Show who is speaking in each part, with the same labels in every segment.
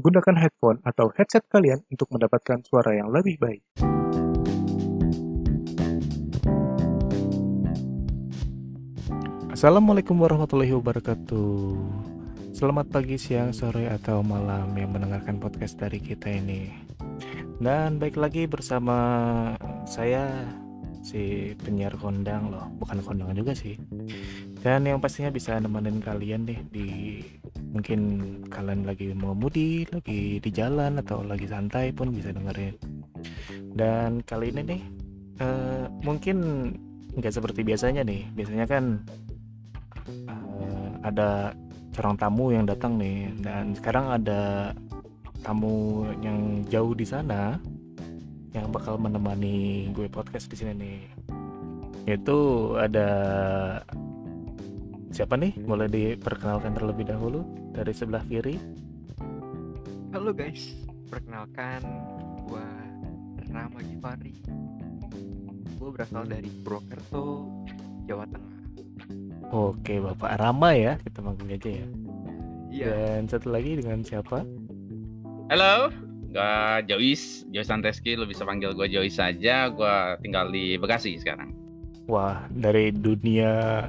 Speaker 1: Gunakan headphone atau headset kalian untuk mendapatkan suara yang lebih baik. Assalamualaikum warahmatullahi wabarakatuh. Selamat pagi, siang, sore, atau malam yang mendengarkan podcast dari kita ini. Dan baik lagi bersama saya si penyiar kondang loh, bukan kondang juga sih. Dan yang pastinya bisa nemenin kalian deh di mungkin kalian lagi mau mudi, lagi di jalan atau lagi santai pun bisa dengerin. Dan kali ini nih uh, mungkin nggak seperti biasanya nih. Biasanya kan uh, ada seorang tamu yang datang nih dan sekarang ada tamu yang jauh di sana yang bakal menemani gue podcast di sini nih. Yaitu ada siapa nih? Boleh diperkenalkan terlebih dahulu dari sebelah kiri.
Speaker 2: Halo guys, perkenalkan gua Rama Gifari. Gua berasal dari Purwokerto, Jawa Tengah.
Speaker 1: Oke, Bapak Rama ya, kita panggil aja ya.
Speaker 2: Iya.
Speaker 1: Dan satu lagi dengan siapa?
Speaker 3: Halo, gua Jois, Jois Santeski, lu bisa panggil gua Jois saja. Gua tinggal di Bekasi sekarang.
Speaker 1: Wah, dari dunia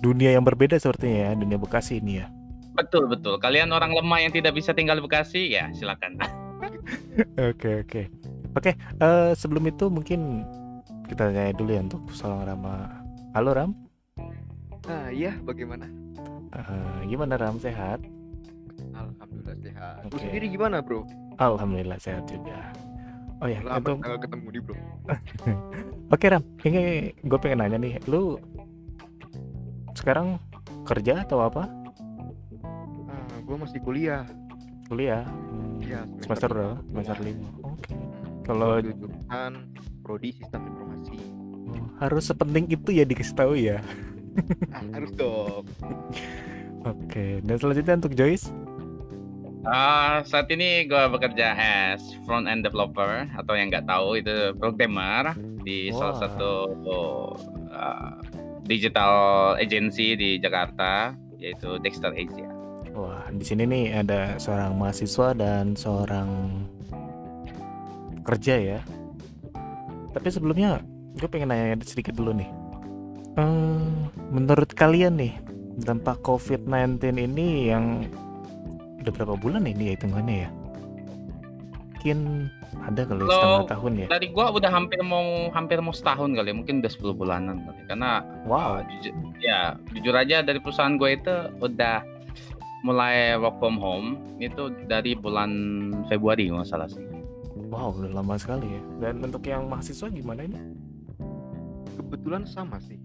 Speaker 1: dunia yang berbeda sepertinya ya, dunia Bekasi ini ya.
Speaker 3: Betul betul. Kalian orang lemah yang tidak bisa tinggal di Bekasi, ya silakan.
Speaker 1: Oke oke oke. eh, sebelum itu mungkin kita tanya dulu ya untuk seorang Rama. Halo Ram,
Speaker 2: Ah iya, bagaimana?
Speaker 1: Eh, gimana Ram sehat?
Speaker 2: Alhamdulillah sehat. Lu
Speaker 1: Oke.
Speaker 2: sendiri gimana, Bro?
Speaker 1: Alhamdulillah sehat juga. Oh ya,
Speaker 2: Lama
Speaker 1: itu
Speaker 2: nggak ketemu nih, Bro.
Speaker 1: oke Ram. Ini gue pengen nanya nih, lu sekarang kerja atau apa?
Speaker 2: Ah, gua masih kuliah.
Speaker 1: Kuliah? Hmm,
Speaker 2: Iya,
Speaker 1: semester berapa? Semester lima. Oke.
Speaker 2: Gua
Speaker 1: Kalau
Speaker 2: jurusan Prodi Sistem Informasi.
Speaker 1: oh, harus sepenting itu ya dikasih tahu ya.
Speaker 2: Ah, harus dong.
Speaker 1: Oke. Dan selanjutnya untuk Joyce.
Speaker 3: Ah, saat ini gua bekerja as front end developer atau yang nggak tahu itu programmer di salah
Speaker 1: Wah.
Speaker 3: satu ah, digital agency di Jakarta yaitu Dexter Asia.
Speaker 1: Wah, di sini nih ada seorang mahasiswa dan seorang pekerja ya. Tapi sebelumnya, gue pengen nanya sedikit dulu nih. Eh, menurut kalian nih, dampak COVID-19 ini yang udah berapa bulan ini ya hitungannya ya? Mungkin ada kali
Speaker 3: Kalau
Speaker 1: setengah tahun ya.
Speaker 3: Dari gua udah hampir mau hampir mau setahun kali, mungkin udah 10 bulanan kali. Karena
Speaker 1: Wow.
Speaker 3: ah, jujur, ya jujur aja dari perusahaan gue itu udah mulai work from home itu dari bulan Februari nggak salah sih.
Speaker 1: Wow, udah lama sekali ya. Dan untuk yang mahasiswa gimana ini?
Speaker 2: Kebetulan sama sih.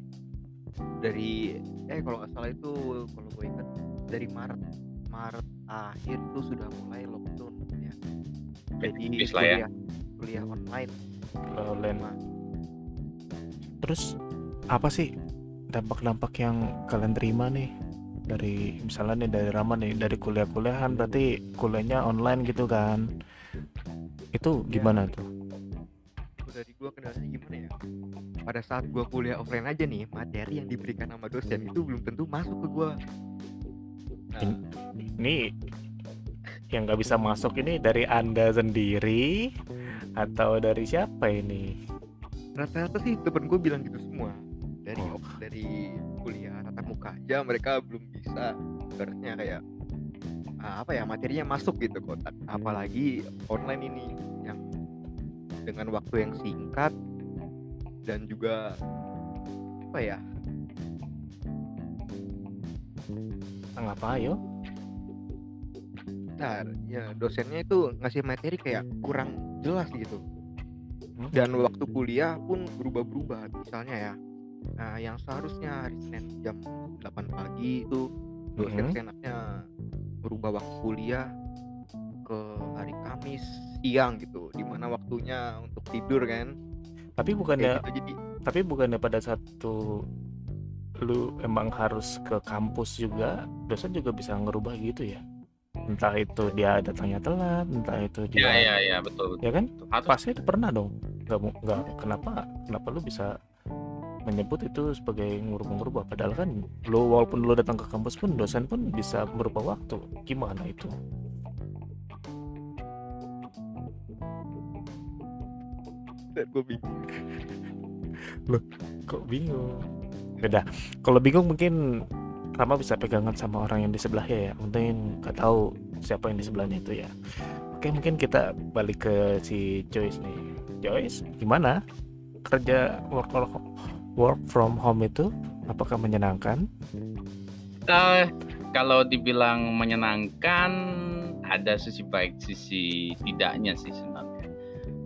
Speaker 2: Dari eh kalau nggak salah itu kalau gue ingat dari Maret Maret akhir itu sudah mulai lockdown ya. Jadi
Speaker 3: ya.
Speaker 2: kuliah kuliah online. Nah,
Speaker 1: Terus apa sih dampak-dampak yang kalian terima nih dari misalnya nih dari Rama nih dari kuliah-kuliahan berarti kuliahnya online gitu kan? Itu
Speaker 2: Iya.
Speaker 1: gimana tuh?
Speaker 2: Kalau dari gua kendalanya gimana ya? Pada saat gua kuliah offline aja nih, materi yang diberikan sama dosen itu belum tentu masuk ke gua.
Speaker 1: In- Ini yang nggak bisa masuk ini dari anda sendiri atau dari siapa ini?
Speaker 2: Rata-rata sih temen gue bilang gitu semua. Dari
Speaker 1: Oh.
Speaker 2: dari kuliah tatap muka aja mereka belum bisa. Ibaratnya kayak ah, apa ya materinya masuk gitu kotak. Apalagi online ini yang dengan waktu yang singkat dan juga apa ya?
Speaker 1: Apa ayo?
Speaker 2: Nah, ya dosennya itu ngasih materi kayak kurang jelas gitu.
Speaker 1: Hmm?
Speaker 2: Dan waktu kuliah pun berubah-berubah. Misalnya ya, nah, yang seharusnya hari Senin jam 8 pagi itu dosen senaknya berubah waktu kuliah ke hari Kamis siang gitu, di mana waktunya untuk tidur kan.
Speaker 1: Tapi bukannya
Speaker 2: gitu, jadi
Speaker 1: tapi bukannya pada satu lu emang harus ke kampus juga dosen juga bisa ngerubah gitu ya? entah itu dia datangnya telat entah itu dia
Speaker 3: ya ya ya betul, betul
Speaker 1: ya kan?
Speaker 3: betul.
Speaker 1: Pasti itu pernah dong. Nggak nggak kenapa kenapa lu bisa menyebut itu sebagai ngurung-ngurubah padahal kan lo walaupun lo datang ke kampus pun dosen pun bisa merubah waktu. Gimana itu?
Speaker 2: Gue bingung.
Speaker 1: Lo kok bingung? Beda. Kalau bingung mungkin Rama bisa pegangan sama orang yang di sebelahnya ya. Mungkin nggak tahu siapa yang di sebelahnya itu ya. Oke mungkin kita balik ke si Joyce nih. Joyce gimana kerja work work from home itu? Apakah menyenangkan?
Speaker 3: Eh, kalau dibilang menyenangkan, ada sisi baik, sisi tidaknya sih sebenarnya.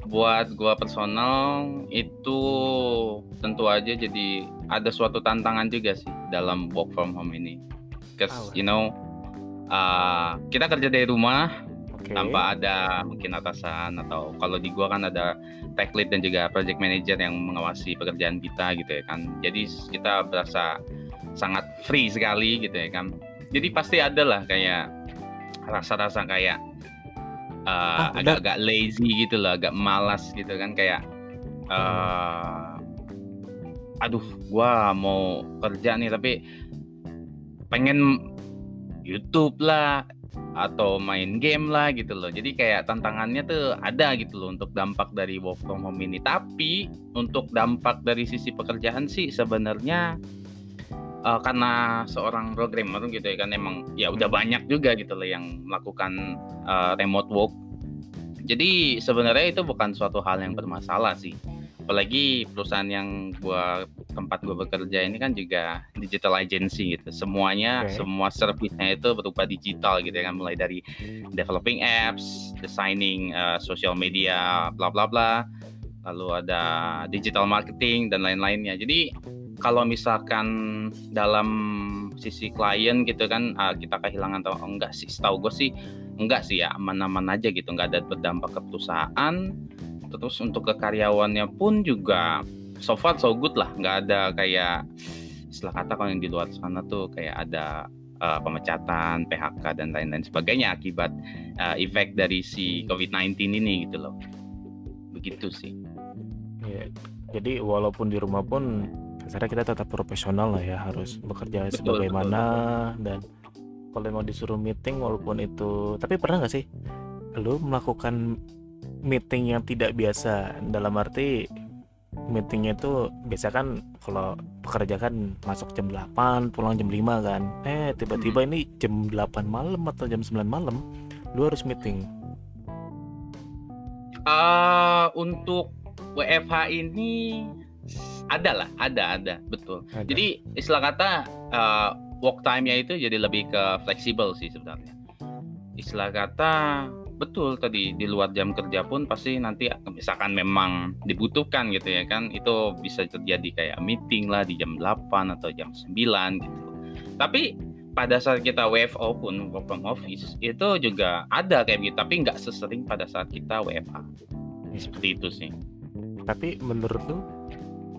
Speaker 3: Buat gua personal itu tentu aja jadi ada suatu tantangan juga sih dalam work from home ini. Because
Speaker 1: Oh.
Speaker 3: you know, uh, kita kerja dari rumah
Speaker 1: oke
Speaker 3: tanpa ada mungkin atasan atau kalau di gua kan ada tech lead dan juga project manager yang mengawasi pekerjaan kita gitu ya kan. Jadi kita berasa sangat free sekali gitu ya kan. Jadi pasti ada lah kayak rasa-rasa kayak uh,
Speaker 1: Ah, udah.
Speaker 3: agak-agak lazy gitu loh, agak malas gitu kan kayak uh, aduh gua mau kerja nih tapi pengen YouTube lah atau main game lah gitu loh. Jadi kayak tantangannya tuh ada gitu loh untuk dampak dari work from home ini. Tapi untuk dampak dari sisi pekerjaan sih sebenarnya eh, karena seorang programmer gitu ya kan emang ya udah banyak juga gitu loh yang melakukan eh, remote work. Jadi sebenarnya itu bukan suatu hal yang bermasalah sih. Apalagi perusahaan yang gua tempat gua bekerja ini kan juga digital agency gitu. Semuanya
Speaker 1: Oke.
Speaker 3: semua servisnya itu berupa digital gitu ya kan mulai dari developing apps, designing uh, social media, bla bla bla. Lalu ada digital marketing dan lain-lainnya. Jadi kalau misalkan dalam sisi klien gitu kan uh, kita kehilangan atau enggak sih setahu gue sih enggak sih ya aman-aman aja gitu enggak ada berdampak ke perusahaan terus untuk ke karyawannya pun juga so far so good lah nggak ada kayak istilah kata kalau yang di luar sana tuh kayak ada uh, pemecatan, PHK dan lain-lain sebagainya akibat uh, efek dari si COVID-19 ini gitu loh. Begitu sih.
Speaker 1: Iya. Jadi walaupun di rumah pun kasarnya kita tetap profesional lah ya harus bekerja
Speaker 3: Betul,
Speaker 1: sebagaimana dan kalau mau disuruh meeting walaupun itu tapi pernah nggak sih lu melakukan meeting yang tidak biasa? Dalam arti meetingnya itu biasa kan kalau pekerja kan masuk jam 8 pulang jam 5 kan. Eh tiba-tiba ini jam 8 malam atau jam 9 malam lu harus meeting.
Speaker 3: Uh, untuk WFH ini ada lah, ada ada betul.
Speaker 1: Ada.
Speaker 3: Jadi istilah kata uh, work time-nya itu jadi lebih ke fleksibel sih sebenarnya. Istilah kata betul tadi di luar jam kerja pun pasti nanti misalkan memang dibutuhkan gitu ya kan itu bisa terjadi kayak meeting lah di jam 8 atau jam 9 gitu. Tapi pada saat kita WFO pun work from office itu juga ada kayak gitu tapi nggak sesering pada saat kita WFH seperti itu sih
Speaker 1: Tapi menurut lu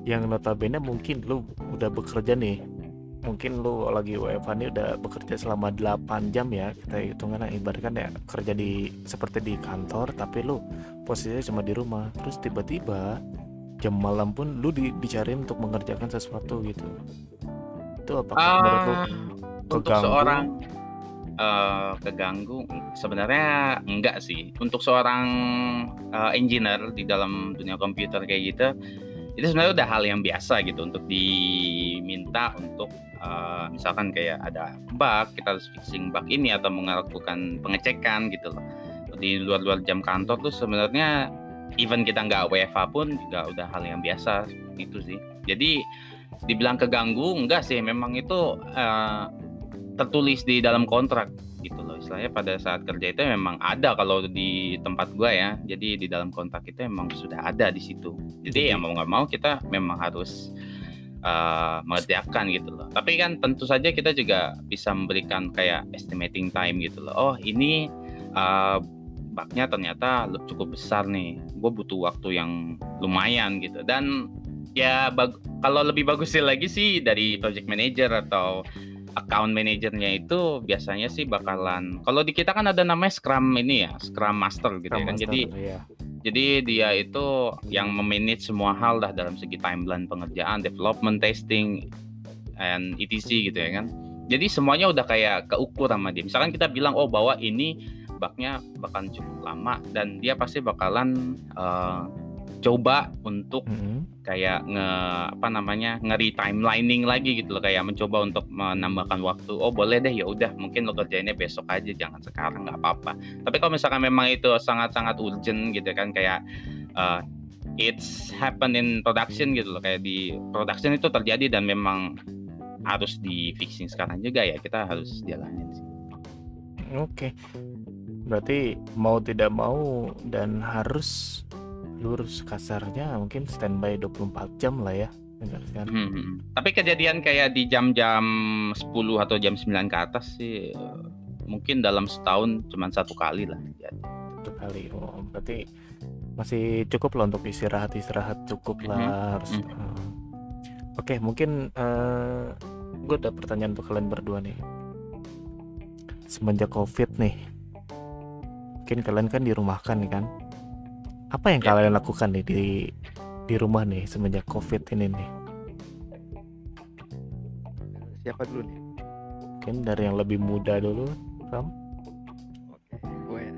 Speaker 1: yang notabene mungkin lu udah bekerja nih. Mungkin lu lagi WFH nih udah bekerja selama 8 jam ya kita hitungan ibaratkan ya kerja di seperti di kantor tapi lu posisinya cuma di rumah. Terus tiba-tiba jam malam pun lu di, dicariin untuk mengerjakan sesuatu gitu. Itu apakah menurut lu
Speaker 3: Ah, untuk
Speaker 1: keganggu?
Speaker 3: seorang eh, keganggu sebenarnya enggak sih. Untuk seorang eh, engineer di dalam dunia komputer kayak gitu itu sebenarnya udah hal yang biasa gitu untuk diminta untuk eh, misalkan kayak ada bug kita harus fixing bug ini atau melakukan pengecekan gitu loh. Di luar-luar jam kantor tuh sebenarnya even kita nggak WFH pun juga udah hal yang biasa gitu sih. Jadi dibilang keganggu enggak sih. Memang itu eh, tertulis di dalam kontrak gitu loh. Istilahnya pada saat kerja itu memang ada kalau di tempat gua ya. Jadi di dalam kontrak itu memang sudah ada di situ. Jadi ya mau nggak mau kita memang harus eh, mengerjakan gitu loh. Tapi kan tentu saja kita juga bisa memberikan kayak estimating time gitu loh. Oh ini eh, baknya ternyata cukup besar nih. Gue butuh waktu yang lumayan gitu. Dan ya bag- kalau lebih bagusnya lagi sih dari project manager atau account manajernya itu biasanya sih bakalan kalau di kita kan ada namanya scrum ini ya scrum master gitu ya kan.
Speaker 1: Master,
Speaker 3: jadi
Speaker 1: ya.
Speaker 3: jadi dia itu yang memanage semua hal dah dalam segi timeline pengerjaan development testing and etc gitu ya kan. Jadi semuanya udah kayak keukur sama dia. Misalkan kita bilang oh bahwa ini baknya bakalan cukup lama dan dia pasti bakalan eh, coba untuk
Speaker 1: Mm-mm.
Speaker 3: kayak nge apa namanya nge timelining lagi gitu loh. Kayak mencoba untuk menambahkan waktu. Oh boleh deh ya udah mungkin lo kerjainnya besok aja jangan sekarang nggak apa-apa. Tapi kalau misalkan memang itu sangat-sangat urgent gitu kan kayak uh, it's happen in production gitu loh. Kayak di production itu terjadi dan memang harus di fixing sekarang juga ya kita harus jalanin sih.
Speaker 1: Oke. Berarti mau tidak mau dan harus lurus kasarnya mungkin standby 24 jam lah ya. Benar kan?
Speaker 3: Hmm. Tapi kejadian kayak di jam-jam 10 atau jam 9 ke atas sih mungkin dalam setahun cuma satu kali lah.
Speaker 1: Satu kali. Oh, berarti masih cukup lah untuk istirahat istirahat cukup lah
Speaker 3: Mhm,
Speaker 1: harus.
Speaker 3: mhm.
Speaker 1: eh. Oke, mungkin eh gue ada pertanyaan untuk kalian berdua nih. Semenjak COVID nih, mungkin kalian kan dirumahkan kan? Apa yang
Speaker 3: Ya.
Speaker 1: kalian lakukan nih di di rumah nih semenjak COVID ini nih?
Speaker 2: Siapa dulu nih?
Speaker 1: Mungkin dari yang lebih muda dulu, Ram.
Speaker 2: Oke, gue ya.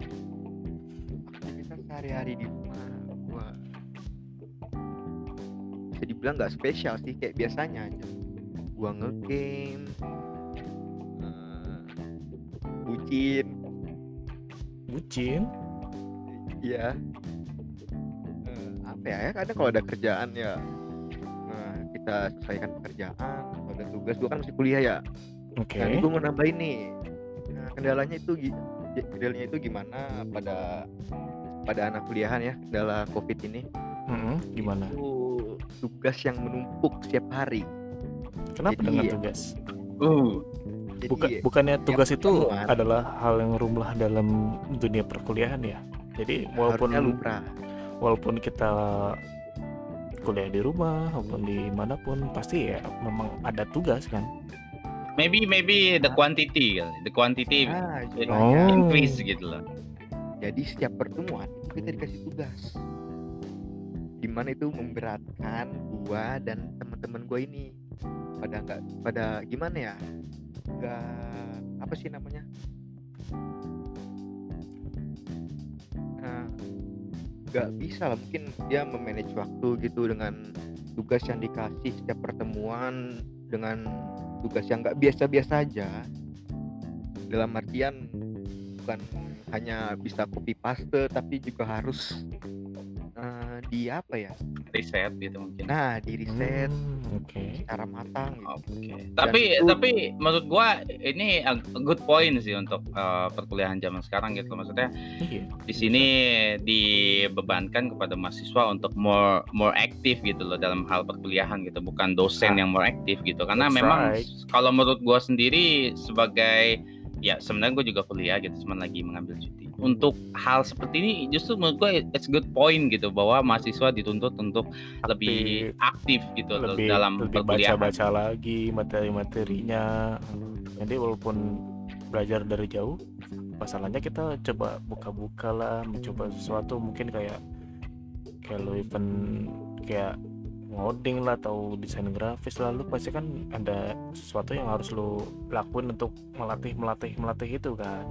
Speaker 2: Aktivitas sehari-hari di rumah gue bisa dibilang nggak spesial sih kayak biasanya aja. Gua ngegame, eh, bucin,
Speaker 1: Bucin.
Speaker 2: iya. Ya? ya Kadang kalau ada kerjaan ya nah, kita selesaikan pekerjaan, kalau ada tugas, gua kan masih kuliah ya.
Speaker 1: Oke.
Speaker 2: Nah, ini gue mau nambahin nih. Nah, kendalanya itu kendalanya itu gimana pada pada anak kuliahan ya, kendala Covid ini.
Speaker 1: Mm-mm, Gimana?
Speaker 2: Itu tugas yang menumpuk setiap hari.
Speaker 1: Kenapa
Speaker 2: Jadi-
Speaker 1: dengan tugas?
Speaker 3: Uh,
Speaker 2: Jadi
Speaker 1: Bukan, bukannya tugas itu adalah hal yang rumlah dalam dunia perkuliahan ya. Jadi walaupun
Speaker 2: lumrah.
Speaker 1: Walaupun kita kuliah di rumah maupun di mana pun pasti ya memang ada tugas kan.
Speaker 3: maybe maybe the quantity kali. the quantity
Speaker 2: Nah,
Speaker 3: it
Speaker 2: makanya.
Speaker 1: Oh.
Speaker 3: increase gitu loh.
Speaker 2: Jadi setiap pertemuan kita dikasih tugas. Di mana itu memberatkan gua dan teman-teman gua ini pada nggak pada gimana ya? Nggak apa sih namanya? Nggak bisa lah. Mungkin dia memanage waktu gitu dengan tugas yang dikasih setiap pertemuan dengan tugas yang nggak biasa-biasa aja. Dalam artian bukan hanya bisa copy paste tapi juga harus eh, di apa ya
Speaker 3: Reset gitu mungkin.
Speaker 2: nah di riset
Speaker 1: Hmm, Oke.
Speaker 2: secara matang gitu.
Speaker 3: Oke. Tapi
Speaker 2: itu-
Speaker 3: tapi menurut gua ini a good point sih untuk uh, perkuliahan zaman sekarang gitu. Maksudnya
Speaker 1: Iya.
Speaker 3: di sini dibebankan kepada mahasiswa untuk more more aktif gitu loh dalam hal perkuliahan gitu, bukan dosen
Speaker 1: Ah.
Speaker 3: yang more aktif gitu. Karena
Speaker 1: That's
Speaker 3: memang
Speaker 1: right.
Speaker 3: kalau menurut gua sendiri sebagai ya sebenarnya gue juga kuliah gitu, cuman lagi mengambil cuti. Untuk hal seperti ini justru menurut gue it's good point gitu bahwa mahasiswa dituntut untuk lebih aktif. gitu
Speaker 1: lebih
Speaker 3: dalam
Speaker 1: lebih baca-baca lagi materi-materinya. Jadi walaupun belajar dari jauh, masalahnya kita coba buka-buka lah, mencoba sesuatu. Mungkin kayak kayak lo event kayak ngoding lah atau desain grafis lah lu pasti kan ada sesuatu yang harus lo lakuin untuk melatih melatih melatih itu kan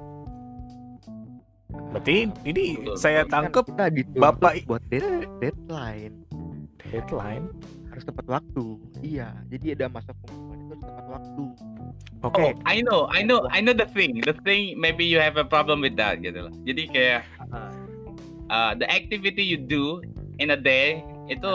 Speaker 1: berarti ini
Speaker 3: Betul,
Speaker 1: saya tangkep
Speaker 2: kita dituntut
Speaker 1: Bapak-
Speaker 2: buat dead- deadline.
Speaker 1: Headline
Speaker 2: harus tepat waktu. Iya jadi ada masa pengumuman itu harus tepat waktu.
Speaker 1: Oke.
Speaker 3: Oh, I know, I know, I know the thing. The thing maybe you have a problem with that gitu loh. Jadi kayak uh, the activity you do in a day itu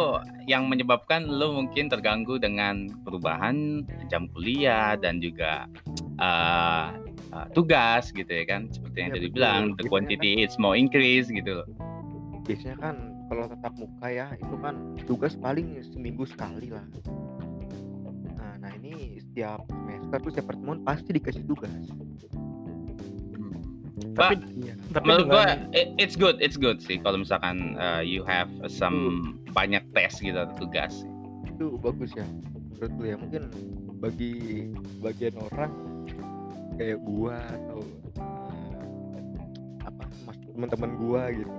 Speaker 3: yang menyebabkan lo mungkin terganggu dengan perubahan jam kuliah dan juga uh, uh, tugas gitu ya kan seperti yang
Speaker 2: Iya,
Speaker 3: tadi
Speaker 2: betul.
Speaker 3: bilang the
Speaker 2: Biasanya
Speaker 3: quantity is more increase gitu loh.
Speaker 2: biasanya kan kalau tatap muka ya itu kan tugas paling seminggu sekali lah nah, nah ini setiap semester tuh setiap pertemuan pasti dikasih tugas
Speaker 1: tapi
Speaker 2: iya
Speaker 1: tapi
Speaker 3: Menurut gua
Speaker 1: dengan
Speaker 3: it- it's good, it's good sih kalau misalkan uh, you have some banyak tes gitu atau tugas.
Speaker 2: itu bagus ya menurut lu ya mungkin bagi bagian orang kayak gua atau eh, apa mas teman-teman gua gitu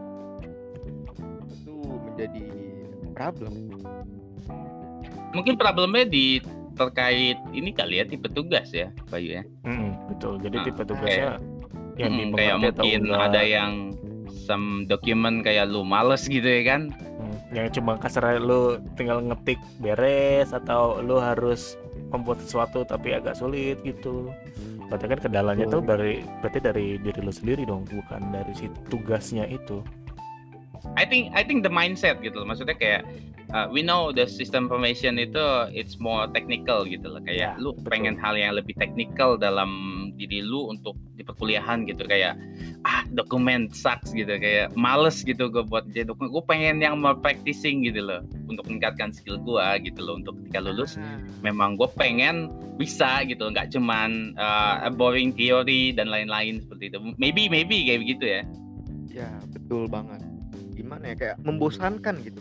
Speaker 2: itu menjadi problem
Speaker 3: Mungkin problemnya di terkait ini kali ya tipe tugas ya, Bayu ya.
Speaker 1: Mm, betul jadi
Speaker 3: Nah,
Speaker 1: tipe tugasnya yang
Speaker 3: Mm, kayak mungkin
Speaker 1: enggak.
Speaker 3: ada yang some dokumen kayak lu males gitu ya kan.
Speaker 1: Hmm. yang cuma kasar lu tinggal ngetik beres atau lu harus membuat sesuatu tapi agak sulit gitu berarti kan kendalanya tuh dari berarti dari diri lu sendiri dong bukan dari si tugasnya itu
Speaker 3: I think I think the mindset gitu loh. Maksudnya kayak uh, we know the system information itu it's more technical gitu loh. Kayak
Speaker 1: Ya,
Speaker 3: lu
Speaker 1: betul.
Speaker 3: pengen hal yang lebih technical dalam diri lu untuk di perkuliahan gitu. Kayak ah dokumen sucks gitu. Kayak males gitu gue buat jadi dokumen. Gue pengen yang more practicing gitu loh untuk meningkatkan skill gue gitu loh. Untuk ketika lulus memang gue pengen bisa gitu nggak cuman uh, boring theory dan lain-lain seperti itu. Maybe maybe kayak begitu ya.
Speaker 2: Ya betul banget. Gimana ya kayak membosankan gitu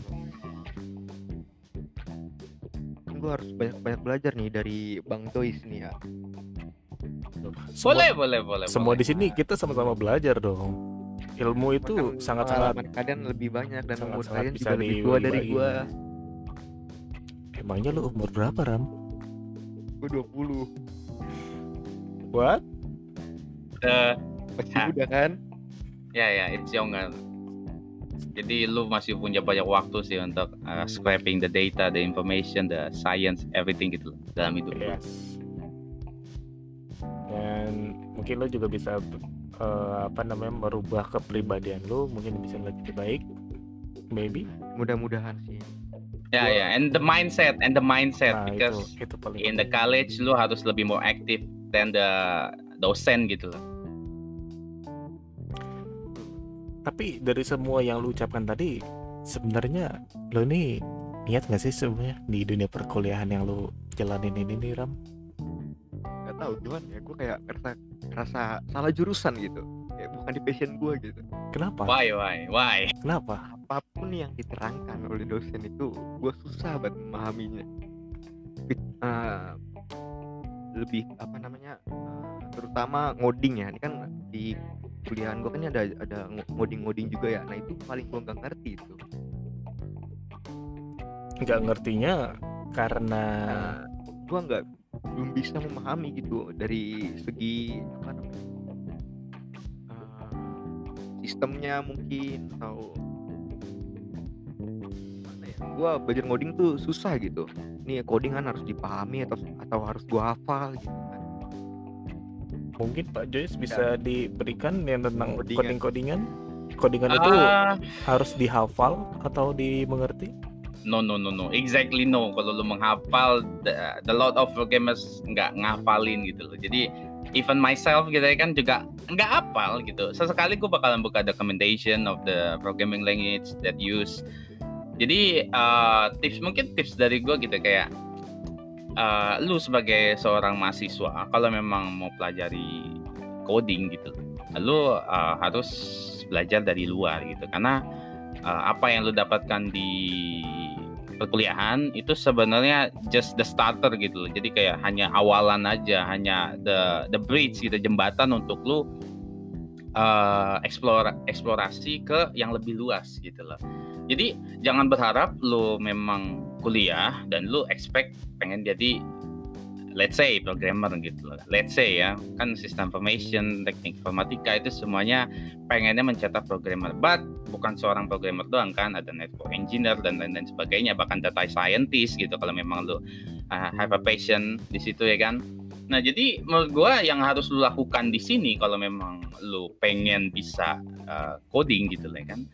Speaker 2: gue harus banyak banyak belajar nih dari bang Joyce nih ya.
Speaker 1: Semua-
Speaker 3: boleh boleh boleh
Speaker 1: semua
Speaker 3: boleh.
Speaker 1: di sini kita sama-sama belajar dong. Ilmu itu
Speaker 2: Bahkan
Speaker 1: sangat-sangat
Speaker 2: pengalaman kalian lebih banyak dan umur
Speaker 1: sangat-sangat
Speaker 2: kalian
Speaker 1: bisa
Speaker 2: juga lebih tua dari gua.
Speaker 1: Emangnya lu umur berapa ram?
Speaker 2: Gue 20
Speaker 1: what?
Speaker 3: Eh,
Speaker 2: masih
Speaker 3: Hah.
Speaker 2: muda kan?
Speaker 3: Ya ya, it's younger. Jadi lu masih punya banyak waktu sih untuk uh, scraping the data, the information, the science, everything gitu loh dalam hidup. lu.
Speaker 1: Yes. Dan mungkin lo juga bisa eh, apa namanya merubah kepribadian lo mungkin bisa lebih baik. Maybe.
Speaker 2: mudah-mudahan sih
Speaker 3: Ya ya, and the mindset, and the mindset
Speaker 1: Nah,
Speaker 3: because
Speaker 1: itu itu
Speaker 3: in the college lu harus lebih more active than the dosen gitu loh.
Speaker 1: Tapi dari semua yang lu ucapkan tadi, sebenarnya lo ini niat nggak sih sebenarnya di dunia perkuliahan yang lu jalanin ini nih Ram?
Speaker 2: nggak tahu cuman ya gue kayak ngerasa ngerasa salah jurusan gitu kayak bukan di passion gue gitu
Speaker 1: Kenapa?
Speaker 3: Why why why?
Speaker 1: Kenapa?
Speaker 2: apa pun yang diterangkan oleh dosen itu gue susah banget memahaminya eh, lebih apa namanya eh, terutama ngoding ya ini kan di kuliahan gue kan ada ada ngoding ngoding juga ya. Nah itu paling gue nggak ngerti itu.
Speaker 1: Nggak ngertinya karena
Speaker 2: nah, gue nggak belum bisa memahami gitu dari segi apa namanya eh, sistemnya mungkin atau ya. Gue belajar ngoding tuh susah gitu. Nih coding kan harus dipahami atau atau harus gue hafal gitu
Speaker 1: mungkin Pak Joyce bisa diberikan yang tentang
Speaker 2: Codingan.
Speaker 1: coding-codingan. Codingan itu
Speaker 3: Ah,
Speaker 1: harus dihafal atau dimengerti?
Speaker 3: no no no no, exactly no. Kalau lu menghafal, the, the lot of programmers nggak ngafalin gitu loh. Jadi even myself gitu ya kan juga nggak hafal gitu. Sesekali gue bakalan buka documentation of the programming language that use. Jadi uh, tips mungkin tips dari gue gitu kayak uh, lu sebagai seorang mahasiswa kalau memang mau pelajari coding gitu, lu uh, harus belajar dari luar gitu karena uh, apa yang lu dapatkan di perkuliahan itu sebenarnya just the starter gitu loh. Jadi kayak hanya awalan aja, hanya the the bridge gitu jembatan untuk lu uh, explore eksplorasi ke yang lebih luas gitu loh. Jadi jangan berharap lu memang kuliah dan lu expect pengen jadi let's say programmer gitu loh. Let's say ya, kan sistem information, teknik informatika itu semuanya pengennya mencetak programmer. But bukan seorang programmer doang kan, ada network engineer dan lain-lain sebagainya, bahkan data scientist gitu kalau memang lu uh, have a passion di situ ya kan. Nah, jadi menurut gua yang harus lu lakukan di sini kalau memang lu pengen bisa uh, coding gitu lah kan.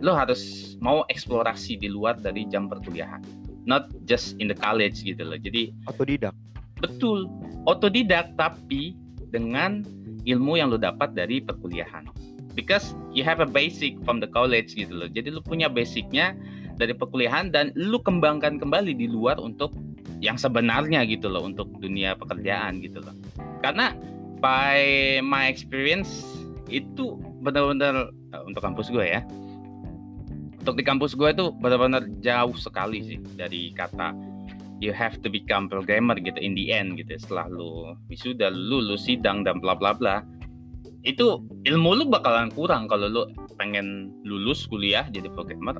Speaker 3: Lu harus mau eksplorasi di luar dari jam perkuliahan. Not just in the college gitu loh. Jadi
Speaker 2: otodidak
Speaker 3: Betul, otodidak tapi dengan ilmu yang lu dapat dari perkuliahan. Because you have a basic from the college gitu loh. Jadi lu punya basicnya dari perkuliahan dan lu kembangkan kembali di luar untuk yang sebenarnya gitu loh untuk dunia pekerjaan gitu loh. Karena by my experience itu benar-benar eh, untuk kampus gue ya. Untuk di kampus gue itu benar-benar jauh sekali sih dari kata you have to become programmer gitu in the end gitu setelah lu wisuda lu lu sidang dan bla bla bla. Itu ilmu lu bakalan kurang kalau lu pengen lulus kuliah jadi programmer.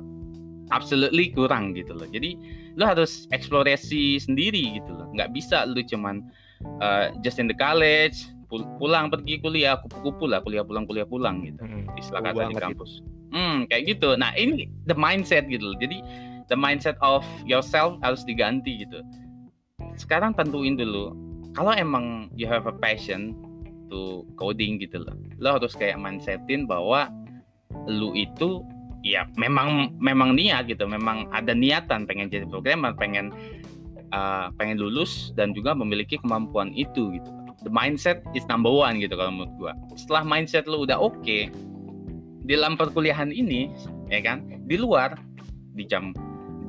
Speaker 3: Absolutely kurang gitu loh. Jadi lu harus eksplorasi sendiri gitu loh. Nggak bisa lu cuman uh, just in the college pulang pergi kuliah kupu-kupu lah kuliah pulang kuliah pulang gitu.
Speaker 2: Seru
Speaker 3: kata di
Speaker 2: banget
Speaker 3: kampus. Hmm kayak gitu. Nah ini the mindset gitu loh. jadi the mindset of yourself harus diganti gitu. Sekarang tentuin dulu kalau emang you have a passion to coding gitu loh lo harus kayak mindsetin bahwa lu itu ya memang memang niat gitu. Memang ada niatan pengen jadi programmer pengen uh, pengen lulus dan juga memiliki kemampuan itu gitu the mindset is number one gitu kalau menurut gua. Setelah mindset lu udah oke di dalam perkuliahan ini ya kan di luar di jam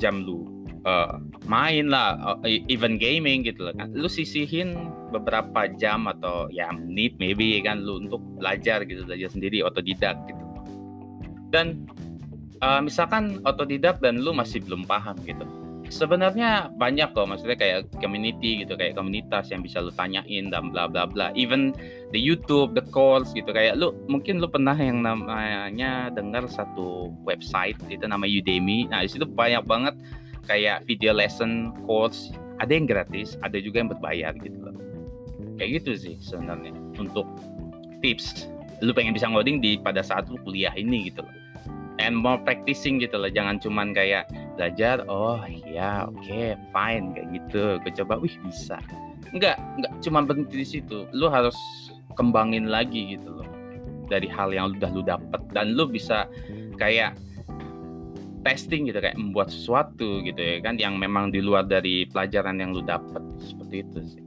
Speaker 3: jam lu uh, main lah uh, even gaming gitu loh kan lu sisihin beberapa jam atau ya menit maybe ya kan lu untuk belajar gitu belajar sendiri otodidak gitu. Dan uh, misalkan otodidak dan lu masih belum paham gitu sebenarnya banyak kok maksudnya kayak community gitu kayak komunitas yang bisa lu tanyain dan bla bla bla. Even the YouTube the course gitu kayak lu mungkin lu pernah yang namanya dengar satu website itu nama Udemy. Nah di situ banyak banget kayak video lesson course. Ada yang gratis ada juga yang berbayar gitu loh. Kayak gitu sih sebenarnya untuk tips. Lu pengen bisa ngoding di pada saat lu kuliah ini gitu loh and more practicing gitu loh. Jangan cuman kayak belajar oh ya oke okay, fine kayak gitu. Gue coba wih bisa. Enggak enggak cuma berhenti di situ. Lu harus kembangin lagi gitu loh dari hal yang udah lu dapet. Dan lu bisa kayak testing gitu kayak membuat sesuatu gitu ya kan yang memang di luar dari pelajaran yang lu dapet. Seperti itu sih.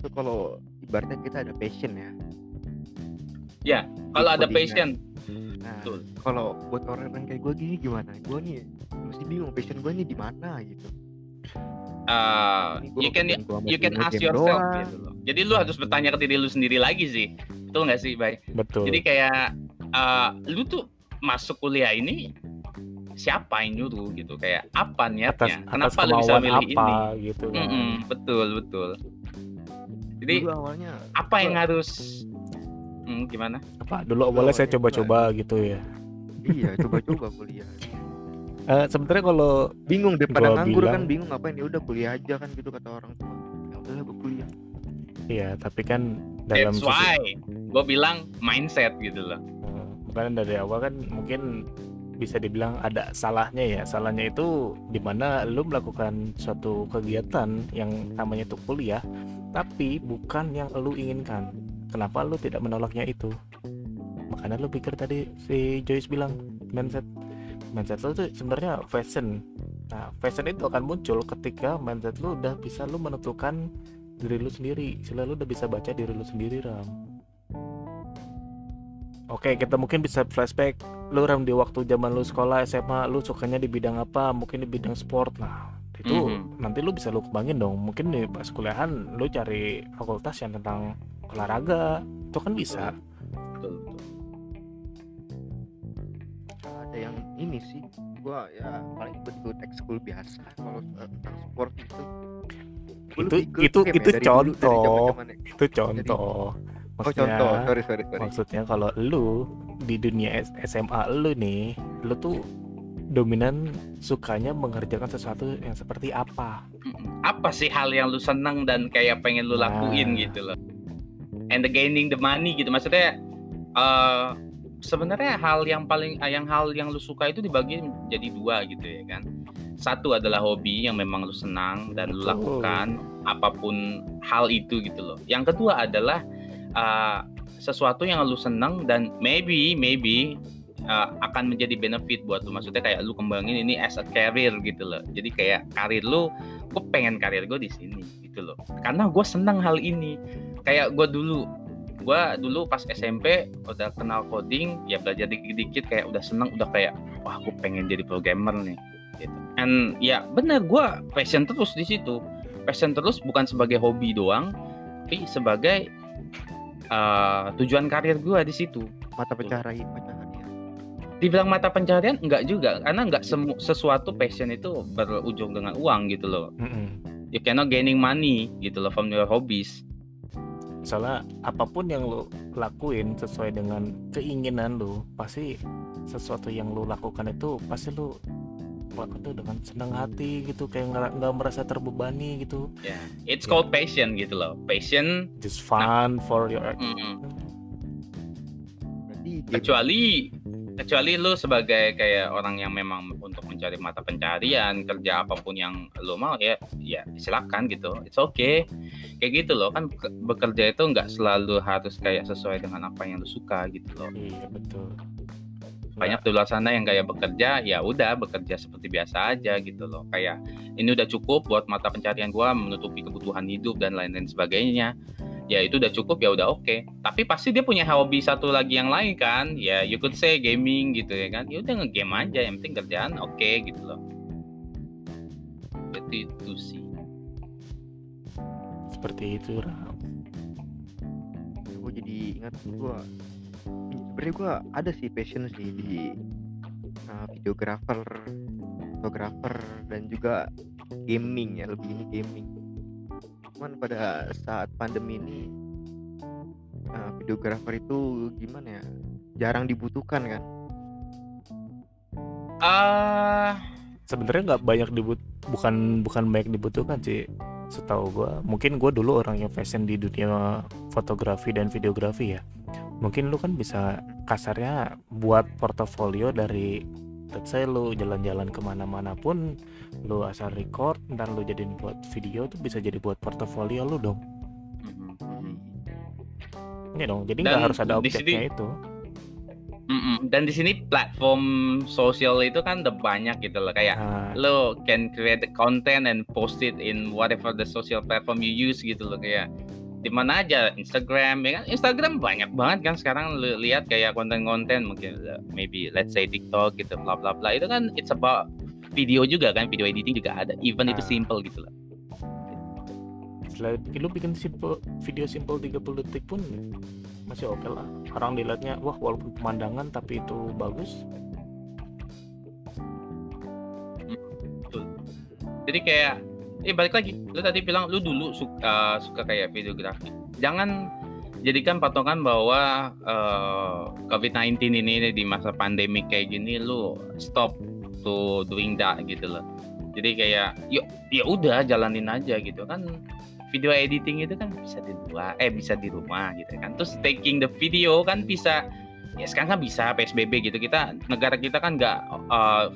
Speaker 2: Itu kalau ibaratnya kita ada passion ya
Speaker 3: Ya, kalau ada passion
Speaker 2: nah
Speaker 3: Betul.
Speaker 2: kalau buat orang-orang kayak gue gini gimana gue nih masih bingung passion gue nih di mana gitu
Speaker 3: uh, you can you can ask yourself
Speaker 2: doang.
Speaker 3: gitu loh. Jadi lu harus bertanya ke diri lu sendiri lagi sih. Betul nggak sih, Bay?
Speaker 1: betul
Speaker 3: Jadi kayak uh, lu tuh masuk kuliah ini siapa yang nyuruh gitu kayak apa niatnya?
Speaker 1: atas
Speaker 3: Kenapa lu bisa milih
Speaker 1: apa
Speaker 3: ini?
Speaker 1: gitu kan
Speaker 3: Mm-mm, betul betul. Jadi
Speaker 2: dulu awalnya
Speaker 3: apa yang harus Hmm, gimana?
Speaker 1: apa? Dulu boleh saya
Speaker 2: awalnya
Speaker 1: coba-coba gitu ya?
Speaker 2: Iya coba-coba kuliah.
Speaker 1: Eh, sebenarnya kalau
Speaker 2: bingung daripada
Speaker 1: Gua
Speaker 2: nganggur
Speaker 1: bilang-
Speaker 2: kan bingung ngapain ya udah kuliah aja kan gitu kata orang tua. Ya udahlah gue kuliah.
Speaker 1: Iya tapi kan dalam
Speaker 3: That's
Speaker 1: sisi-
Speaker 3: why gue bilang mindset gitu loh.
Speaker 1: Eh, makanya dari awal kan mungkin bisa dibilang ada salahnya ya. Salahnya itu di mana lu melakukan suatu kegiatan yang namanya itu kuliah tapi bukan yang lu inginkan kenapa lu tidak menolaknya itu makanya lu pikir tadi si Joyce bilang mindset mindset lu tuh sebenarnya fashion nah fashion itu akan muncul ketika mindset lu udah bisa lu menentukan diri lu sendiri sila lu udah bisa baca diri lu sendiri ram Oke, kita mungkin bisa flashback lu Ram di waktu zaman lu sekolah SMA, lu sukanya di bidang apa? Mungkin di bidang sport. Nah, itu
Speaker 3: Mhm.
Speaker 1: nanti lu bisa lu kembangin dong. Mungkin di pas kuliahan lu cari fakultas yang tentang olahraga. Itu kan bisa.
Speaker 3: Betul, betul.
Speaker 2: ada yang ini sih gua ya paling ikut ekskul biasa kalau uh, tentang sport itu
Speaker 1: Itu- itu-
Speaker 2: game ya,
Speaker 1: itu
Speaker 2: dari dulu, dari
Speaker 1: contoh.
Speaker 2: ya.
Speaker 1: Itu contoh.
Speaker 2: oh
Speaker 1: Maksudnya,
Speaker 2: contoh sorry sorry sorry
Speaker 1: maksudnya kalau lu di dunia SMA lu nih, lu tuh dominan sukanya mengerjakan sesuatu yang seperti apa?
Speaker 3: Apa sih hal yang lu seneng dan kayak pengen lu
Speaker 1: Nah.
Speaker 3: lakuin gitu loh and the gaining the money gitu. Maksudnya eh sebenarnya hal yang paling eh, yang hal yang lu suka itu dibagi jadi dua gitu ya kan. Satu adalah hobi yang memang lu senang dan lu lakukan apa pun hal itu gitu loh. Yang kedua adalah eh, sesuatu yang lu senang dan maybe maybe eh, akan menjadi benefit buat lu. Maksudnya kayak lu kembangin ini as a career gitu loh. Jadi kayak karir lu gue pengen karir gue di sini gitu loh. Karena gue senang hal ini kayak gue dulu. Gue dulu pas SMP udah kenal coding ya belajar dikit-dikit kayak udah seneng udah kayak wah gue pengen jadi programmer nih gitu. And ya bener gue passion terus di situ. Passion terus bukan sebagai hobi doang tapi sebagai uh, tujuan karir gue di situ.
Speaker 2: Mata pencaharian pencaharian
Speaker 3: dibilang mata pencaharian enggak juga. Karena enggak semu sesuatu passion itu berujung dengan uang gitu loh.
Speaker 1: Mm-mm.
Speaker 3: you cannot gaining money gitu loh from your hobbies
Speaker 1: Soalnya apa pun yang lu lakuin sesuai dengan keinginan lu, pasti sesuatu yang lu lakukan itu pasti lu apa tuh dengan senang hati gitu kayak nggak nggak merasa terbebani gitu
Speaker 3: Ya, it's
Speaker 1: Ya.
Speaker 3: called passion gitu loh. Passion
Speaker 1: just fun for your
Speaker 3: mm,
Speaker 2: berarti game
Speaker 3: kecuali kecuali lu sebagai kayak orang yang memang untuk mencari mata pencarian kerja apa pun yang lu mau ya ya silakan gitu. It's okay. Kayak gitu loh kan ke- bekerja itu nggak selalu harus kayak sesuai dengan apa yang lu suka gitu loh.
Speaker 1: Iya betul.
Speaker 3: Banyak di luar sana yang kayak bekerja ya udah bekerja seperti biasa aja gitu loh. Kayak ini udah cukup buat mata pencarian gua menutupi kebutuhan hidup dan lain-lain sebagainya ya itu udah cukup ya udah oke. Tapi pasti dia punya hobi satu lagi yang lain kan? Ya you could say gaming gitu ya kan? Ya udah ngegame aja yang penting kerjaan oke gitu loh. Itu itu sih.
Speaker 1: Seperti itu Ram.
Speaker 2: gue jadi ingat gue sebenarnya gue ada sih passion sih di uh, videographer fotografer dan juga gaming ya lebih ini gaming cuman pada saat pandemi ini uh, videographer itu gimana ya? Jarang dibutuhkan kan?
Speaker 3: Ah.
Speaker 1: Sebenarnya nggak banyak dibut bukan bukan banyak dibutuhkan sih setahu gue mungkin gue dulu orang yang fashion di dunia fotografi dan videografi ya. Mungkin lu kan bisa kasarnya buat portofolio dari let's say lu jalan-jalan ke mana-mana pun lu asal record ntar lu jadiin buat video tuh bisa jadi buat portofolio lu dong
Speaker 3: mhm.
Speaker 1: Iya dong jadi
Speaker 3: Dan
Speaker 1: nggak harus ada objeknya
Speaker 3: sini-
Speaker 1: itu
Speaker 3: Mm-mm. dan di sini platform sosial itu kan udah banyak gitu loh kayak
Speaker 1: nah,
Speaker 3: lo can create the content and post it in whatever the social platform you use gitu loh kayak di mana aja? Instagram ya kan? Instagram banyak banget kan sekarang lu lihat kayak konten-konten mungkin maybe let's say TikTok gitu bla bla bla. Itu kan it's about video juga kan video editing juga ada even itu
Speaker 1: Ah.
Speaker 3: simple gitu loh
Speaker 1: setelah lu bikin simple video simple 30 detik pun masih oke lah. Orang dilihatnya wah walaupun pemandangan tapi itu bagus.
Speaker 3: Jadi kayak eh balik lagi. Lu tadi bilang lu dulu suka suka kayak videografi. Jangan jadikan patokan bahwa eh, COVID-19 ini di masa pandemi kayak gini lu stop to doing that gitu loh. Jadi kayak yuk ya udah jalanin aja gitu kan. Video editing itu kan bisa di luar eh bisa di rumah gitu kan. Terus taking the video kan bisa ya sekarang kan bisa PSBB gitu. Kita negara kita kan nggak eh,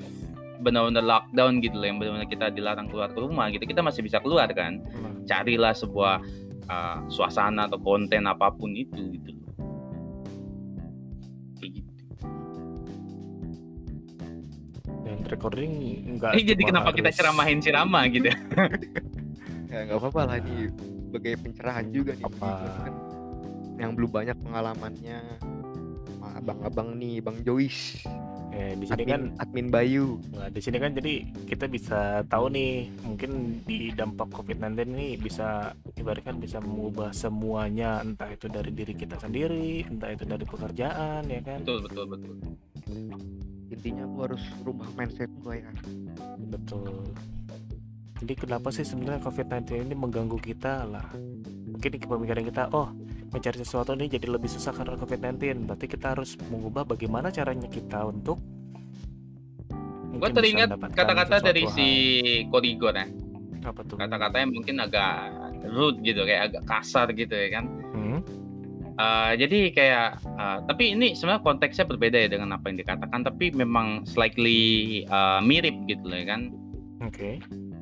Speaker 3: benar-benar lockdown gitu loh yang benar-benar kita dilarang keluar ke rumah gitu kita masih bisa keluar kan? Carilah sebuah uh, suasana atau konten apa pun itu gitu. Loh Kayak gitu.
Speaker 1: dan recording enggak
Speaker 3: Eh, jadi kenapa kita ceramahin ceramah gitu
Speaker 2: ya? Nggak apa-apa lah ini sebagai pencerahan juga nih
Speaker 1: Apa?
Speaker 2: bagi kan. Yang belum banyak pengalamannya. Abang-abang nih bang Jois
Speaker 1: eh, di sini
Speaker 2: admin,
Speaker 1: kan
Speaker 2: admin Bayu.
Speaker 1: Nah, di sini kan jadi kita bisa tahu nih mungkin di dampak COVID-19 ini bisa ibaratkan bisa mengubah semuanya. Entah itu dari diri kita sendiri entah itu dari pekerjaan ya kan?
Speaker 3: Betul betul betul.
Speaker 2: Intinya aku harus rubah mindset gue ya.
Speaker 1: Betul. Jadi kenapa sih sebenarnya COVID-19 ini mengganggu kita lah? Mungkin di pemikiran kita oh mencari sesuatu ini jadi lebih susah karena COVID-19 berarti kita harus mengubah bagaimana caranya kita untuk
Speaker 3: gue teringat kata-kata dari
Speaker 1: hal.
Speaker 3: si Korigor ya
Speaker 1: apa tuh
Speaker 3: kata-kata yang mungkin agak rude gitu kayak agak kasar gitu ya kan
Speaker 1: Hmm?
Speaker 3: Uh, jadi kayak uh, tapi ini sebenarnya konteksnya berbeda ya dengan apa yang dikatakan tapi memang slightly uh, mirip gitu loh ya kan
Speaker 1: oke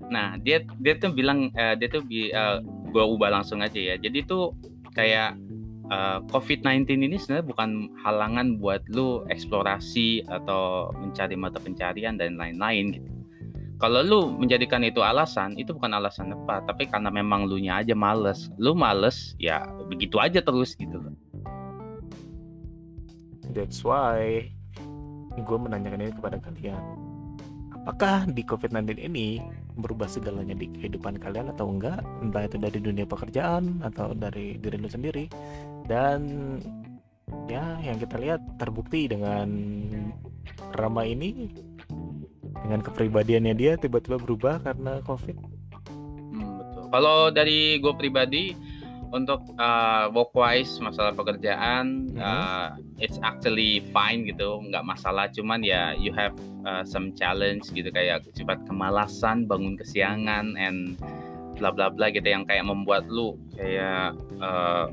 Speaker 3: Nah, dia dia tuh bilang eh, dia tuh bi, eh, gua ubah langsung aja ya. Jadi tuh kayak eh, COVID-19 ini sebenarnya bukan halangan buat lu eksplorasi atau mencari mata pencarian dan lain-lain gitu. Kalau lu menjadikan itu alasan, itu bukan alasan tepat, tapi karena memang lu nya aja males. Lu males, ya begitu aja terus gitu loh.
Speaker 1: That's why gue menanyakan ini kepada kalian. Apakah di COVID-19 ini berubah segalanya di kehidupan kalian atau enggak? Entah itu dari dunia pekerjaan atau dari diri lu sendiri. Dan ya yang kita lihat terbukti dengan Rama ini dengan kepribadiannya dia tiba-tiba berubah karena COVID.
Speaker 3: Hmm, betul. Kalau dari gue pribadi, untuk uh, work wise masalah pekerjaan
Speaker 1: Mhm.
Speaker 3: uh, it's actually fine gitu nggak masalah. Cuman ya you have uh, some challenge gitu kayak sifat kemalasan bangun kesiangan and bla bla bla gitu yang kayak membuat lu kayak uh,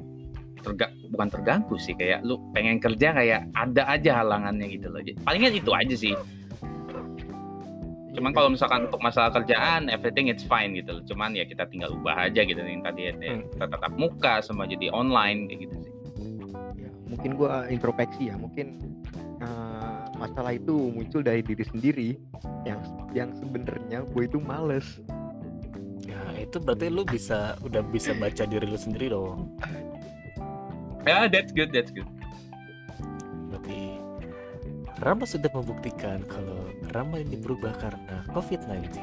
Speaker 3: terga bukan terganggu sih kayak lu pengen kerja kayak ada aja halangannya gitu loh. Palingan itu aja sih cuman kalau misalkan untuk masalah kerjaan everything it's fine gitu loh. Cuman ya kita tinggal ubah aja gitu yang tadi ya
Speaker 1: Hmm.
Speaker 3: kita tatap muka semua jadi online kayak gitu sih.
Speaker 2: Ya, mungkin gua introspeksi ya. Mungkin eh, masalah itu muncul dari diri sendiri. Yang yang sebenarnya gue itu males.
Speaker 1: Ya itu berarti lu bisa udah bisa baca diri lu sendiri dong.
Speaker 3: ya that's good that's good
Speaker 1: Rama sudah membuktikan kalau Rama ini berubah karena COVID-19.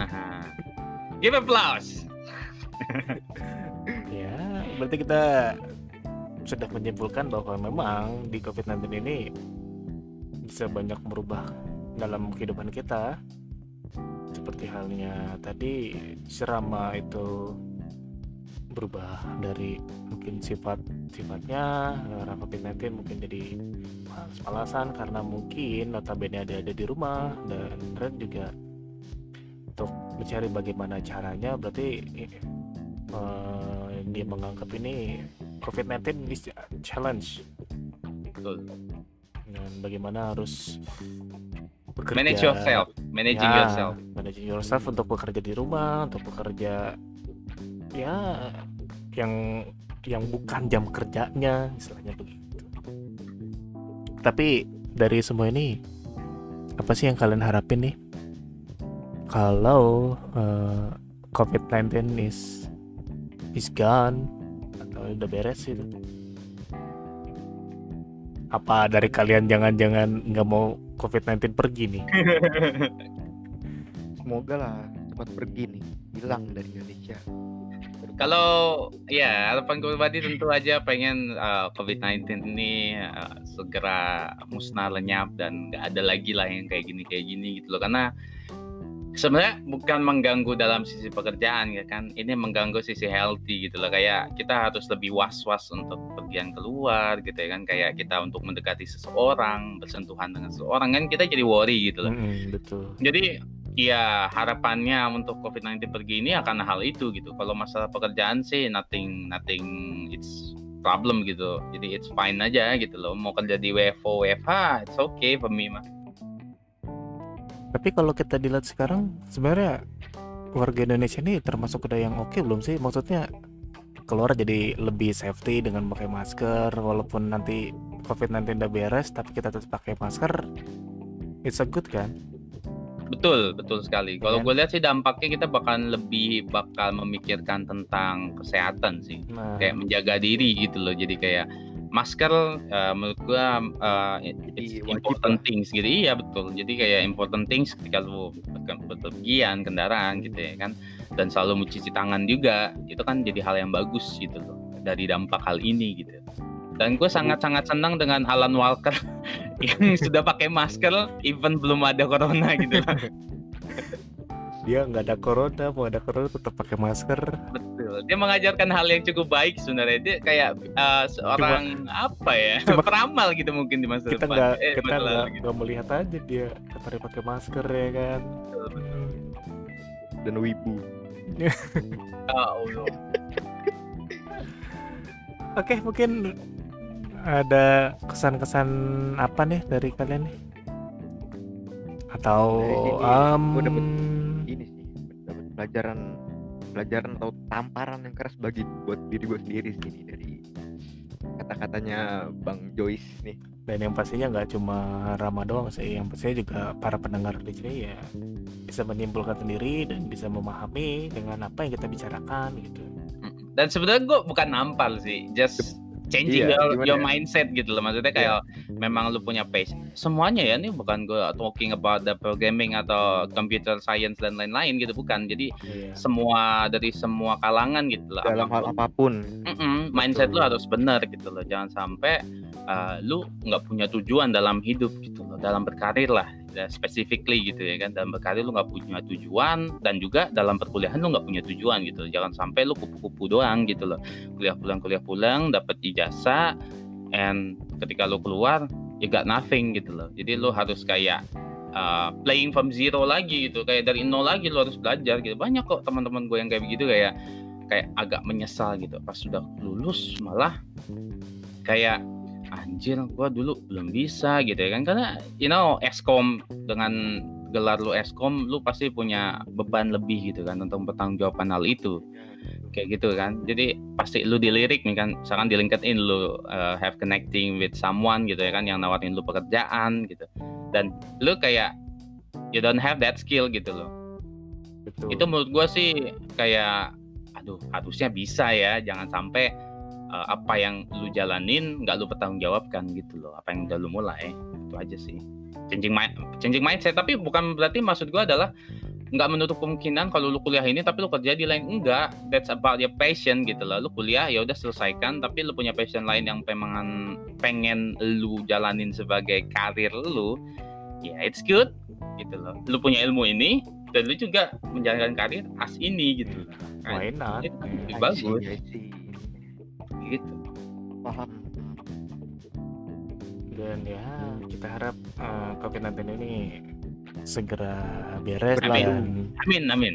Speaker 3: Aha. give applause
Speaker 1: Ya, berarti kita sudah menyimpulkan bahwa memang di COVID-19 ini bisa banyak merubah dalam kehidupan kita. Seperti halnya tadi si Rama itu berubah dari mungkin sifat sifatnya karena COVID-19 mungkin jadi malas-malasan karena mungkin notabene ada ada di rumah dan Ren juga untuk mencari bagaimana caranya berarti eh, dia menganggap ini COVID-19 is a challenge.
Speaker 3: Betul.
Speaker 1: dan bagaimana harus bekerja.
Speaker 3: Manage yourself managing
Speaker 1: Ya,
Speaker 3: yourself.
Speaker 1: managing yourself untuk bekerja di rumah untuk bekerja ya yang yang bukan jam kerjanya istilahnya begitu. Tapi dari semua ini apa sih yang kalian harapin nih? Kalau eh, COVID-19 is is gone atau udah beres itu apa dari kalian jangan-jangan nggak mau COVID-19 pergi nih?
Speaker 2: Semoga lah cepat pergi nih hilang dari Indonesia
Speaker 3: Kalau ya harapan gue pribadi tentu aja pengen uh, COVID-19 ini uh, segera musnah lenyap dan nggak ada lagi lah yang kayak gini kayak gini gitu loh. Karena sebenarnya bukan mengganggu dalam sisi pekerjaan ya kan? Ini mengganggu sisi healthy gitu loh. Kayak kita harus lebih was-was untuk pergian keluar gitu ya kan? Kayak kita untuk mendekati seseorang bersentuhan dengan seseorang kan kita jadi worry gitu loh.
Speaker 1: Mm-mm, betul.
Speaker 3: Jadi ya harapannya untuk COVID-19 pergi ini akan hal itu gitu. Kalau masalah pekerjaan sih nothing nothing it's problem gitu. Jadi it's fine aja gitu loh. Mau kerja di WFO, WFH, it's okay for me mah.
Speaker 1: Tapi kalau kita dilihat sekarang sebenarnya warga Indonesia ini termasuk udah yang oke belum sih? Maksudnya keluar jadi lebih safety dengan pakai masker walaupun nanti COVID-19 udah beres tapi kita tetap pakai masker. It's a good kan?
Speaker 3: Betul, betul sekali. Kalau
Speaker 1: Iya.
Speaker 3: gue lihat sih dampaknya kita bakal lebih bakal memikirkan tentang kesehatan sih.
Speaker 1: Nah,
Speaker 3: Kayak menjaga diri gitu loh. Jadi kayak masker eh, menurut gue eh, it's important things gitu. Iya betul. Jadi kayak important things ketika lu berpergian kendaraan gitu ya kan. Dan selalu mencuci tangan juga. Itu kan jadi hal yang bagus gitu loh dari dampak hal ini gitu. Dan gue sangat-sangat senang dengan Alan Walker yang sudah pakai masker even belum ada corona gitu loh.
Speaker 1: dia nggak ada corona, mau ada corona tetap pakai masker.
Speaker 3: Betul. Dia mengajarkan hal yang cukup baik sebenarnya. Dia kayak eh, seorang apa ya?
Speaker 1: cuma-
Speaker 3: peramal gitu mungkin di masa
Speaker 1: Kita
Speaker 3: depan.
Speaker 1: nggak
Speaker 3: Eh,
Speaker 1: kita nggak
Speaker 3: gitu.
Speaker 1: melihat aja dia katanya pakai masker ya kan.
Speaker 2: dan wibu
Speaker 3: Ya Allah.
Speaker 1: Oke, mungkin ada kesan-kesan apa nih dari kalian nih? Atau em,
Speaker 2: gua dapet ini sih dapat pelajaran pelajaran atau tamparan yang keras bagi buat diri gue sendiri sih ini dari kata-katanya Bang Joyce nih
Speaker 1: dan yang pastinya nggak cuma Rama doang sih, yang pastinya juga para pendengar di sini ya bisa menyimpulkan sendiri dan bisa memahami dengan apa yang kita bicarakan gitu.
Speaker 3: Dan sebenarnya gue bukan nampal sih, just changing
Speaker 2: Iya,
Speaker 3: your, your
Speaker 2: ya?
Speaker 3: mindset gitu loh. Maksudnya kayak memang lu punya pace. Semuanya ya ini bukan gue talking about the programming atau computer science dan lain-lain gitu bukan. Jadi
Speaker 1: Iya.
Speaker 3: semua dari semua kalangan gitu loh.
Speaker 2: dalam hal apa pun
Speaker 3: Mm-mm, mindset lu
Speaker 2: Betul.
Speaker 3: harus benar gitu loh jangan sampai uh, lu nggak punya tujuan dalam hidup gitu loh dalam berkarir lah ya, specifically gitu ya kan. Dalam berkarir lu nggak punya tujuan dan juga dalam perkuliahan lu nggak punya tujuan gitu. Jangan sampai lu kupu-kupu doang gitu loh. Kuliah pulang kuliah pulang dapat ijazah and ketika lu keluar you got nothing gitu loh. Jadi lu harus kayak uh, playing from zero lagi gitu. Kayak dari nol lagi lu harus belajar gitu. Banyak kok teman-teman gue yang kayak begitu kayak kayak agak menyesal gitu. Pas sudah lulus malah kayak anjir gua dulu belum bisa gitu ya kan. Karena you know eskom dengan gelar lu eskom lu pasti punya beban lebih gitu kan untuk pertanggungjawaban hal itu. Kayak gitu kan. Jadi pasti lu dilirik nih kan. Misalkan di LinkedIn lu uh, have connecting with someone gitu ya kan yang nawarin lu pekerjaan gitu. Dan lu kayak you don't have that skill gitu loh.
Speaker 1: Betul.
Speaker 3: itu menurut gua sih kayak aduh harusnya bisa ya jangan sampai uh, apa yang lu jalanin nggak lu pertanggungjawabkan gitu loh. Apa yang udah lu mulai itu aja sih. Changing mind changing mindset tapi bukan berarti maksud gua adalah nggak menutup kemungkinan kalau lu kuliah ini tapi lu kerja di lain. Enggak that's about your passion gitu loh. Lu kuliah ya udah selesaikan tapi lu punya passion lain yang pengen pengen lu jalanin sebagai karir lu ya yeah, it's good gitu loh. Lu punya ilmu ini dan lu juga menjalankan karir as ini gitu loh.
Speaker 1: Why not?
Speaker 3: Itu
Speaker 1: Eh,
Speaker 3: lebih
Speaker 2: I
Speaker 3: bagus.
Speaker 2: See, I see.
Speaker 3: Gitu
Speaker 2: paham
Speaker 1: dan ya kita harap eh, COVID-19 ini segera beres lah
Speaker 3: Amin.
Speaker 1: dan
Speaker 3: amin amin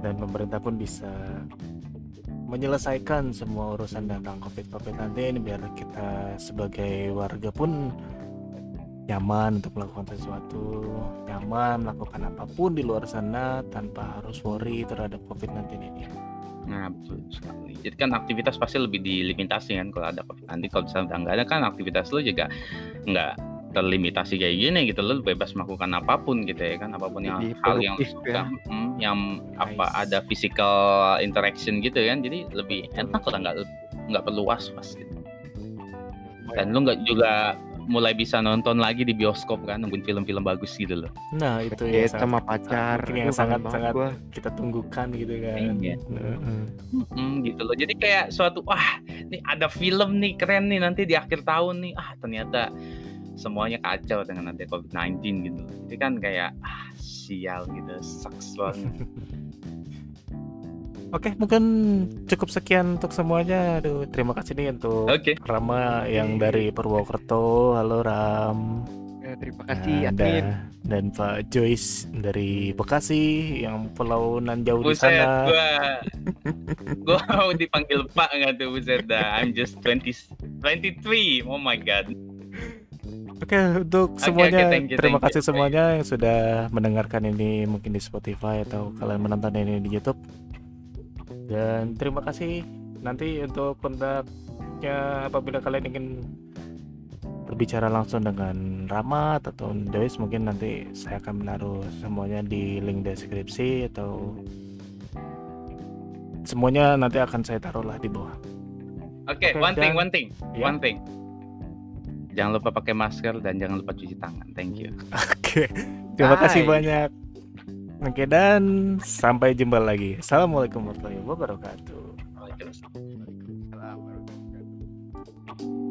Speaker 1: dan pemerintah pun bisa menyelesaikan semua urusan tentang COVID-19 biar kita sebagai warga pun nyaman untuk melakukan sesuatu, nyaman melakukan apa pun di luar sana tanpa harus worry terhadap COVID-19 ini.
Speaker 3: Nah betul sekali. Jadi kan aktivitas pasti lebih dilimitasi kan kalau ada covid. Nanti kalau misalnya nggak ada kan aktivitas lu juga nggak terlimitasi kayak gini gitu. Lu bebas melakukan apa pun gitu ya kan apa pun yang
Speaker 2: Lebih
Speaker 3: hal yang
Speaker 2: produktif
Speaker 3: suka
Speaker 2: ya.
Speaker 3: mm, yang apa
Speaker 1: Nice.
Speaker 3: ada physical interaction gitu kan. Jadi lebih enak lah nggak nggak perlu was was gitu dan lu nggak juga mulai bisa nonton lagi di bioskop kan nungguin film-film bagus gitu loh
Speaker 1: Nah itu
Speaker 2: ya sama pacar
Speaker 1: yang sangat sangat
Speaker 2: gua.
Speaker 1: kita tunggukan gitu kan.
Speaker 3: Iya.
Speaker 1: Heeh.
Speaker 3: Hmm, gitu loh. Jadi kayak suatu wah, nih ada film nih keren nih nanti di akhir tahun nih. Ah, ternyata semuanya kacau dengan nanti COVID-19 gitu. Jadi kan kayak ah sial gitu, sucks banget.
Speaker 1: Oke, mungkin cukup sekian untuk semuanya. Aduh, terima kasih nih untuk
Speaker 3: Oke.
Speaker 1: Rama yang dari Purwokerto. Halo Ram.
Speaker 2: Ya, terima kasih
Speaker 1: Nah,
Speaker 2: admin
Speaker 1: dan, Pak Joyce dari Bekasi yang pulau nan jauh di sana.
Speaker 3: gua gua mau dipanggil Pak nggak tuh buset dah. I'm just 20 23. Oh my god.
Speaker 1: Oke, untuk
Speaker 3: Oke,
Speaker 1: semuanya
Speaker 3: thank you,
Speaker 1: terima
Speaker 3: thank you.
Speaker 1: kasih semuanya yang sudah mendengarkan ini mungkin di Spotify atau kalian menonton ini di YouTube. Dan terima kasih nanti untuk kontaknya apabila kalian ingin berbicara langsung dengan Ramat atau Joyce mungkin nanti saya akan menaruh semuanya di link deskripsi atau semuanya nanti akan saya taruh lah di bawah.
Speaker 3: Oke,
Speaker 1: Oke,
Speaker 3: one thing, one thing,
Speaker 1: Ya.
Speaker 3: one thing. Jangan lupa pakai masker dan jangan lupa cuci tangan. Thank you.
Speaker 1: Oke, terima kasih
Speaker 3: Bye.
Speaker 1: banyak. Oke dan sampai jumpa lagi. Assalamualaikum warahmatullahi wabarakatuh.
Speaker 3: Waalaikumsalam
Speaker 2: warahmatullahi wabarakatuh.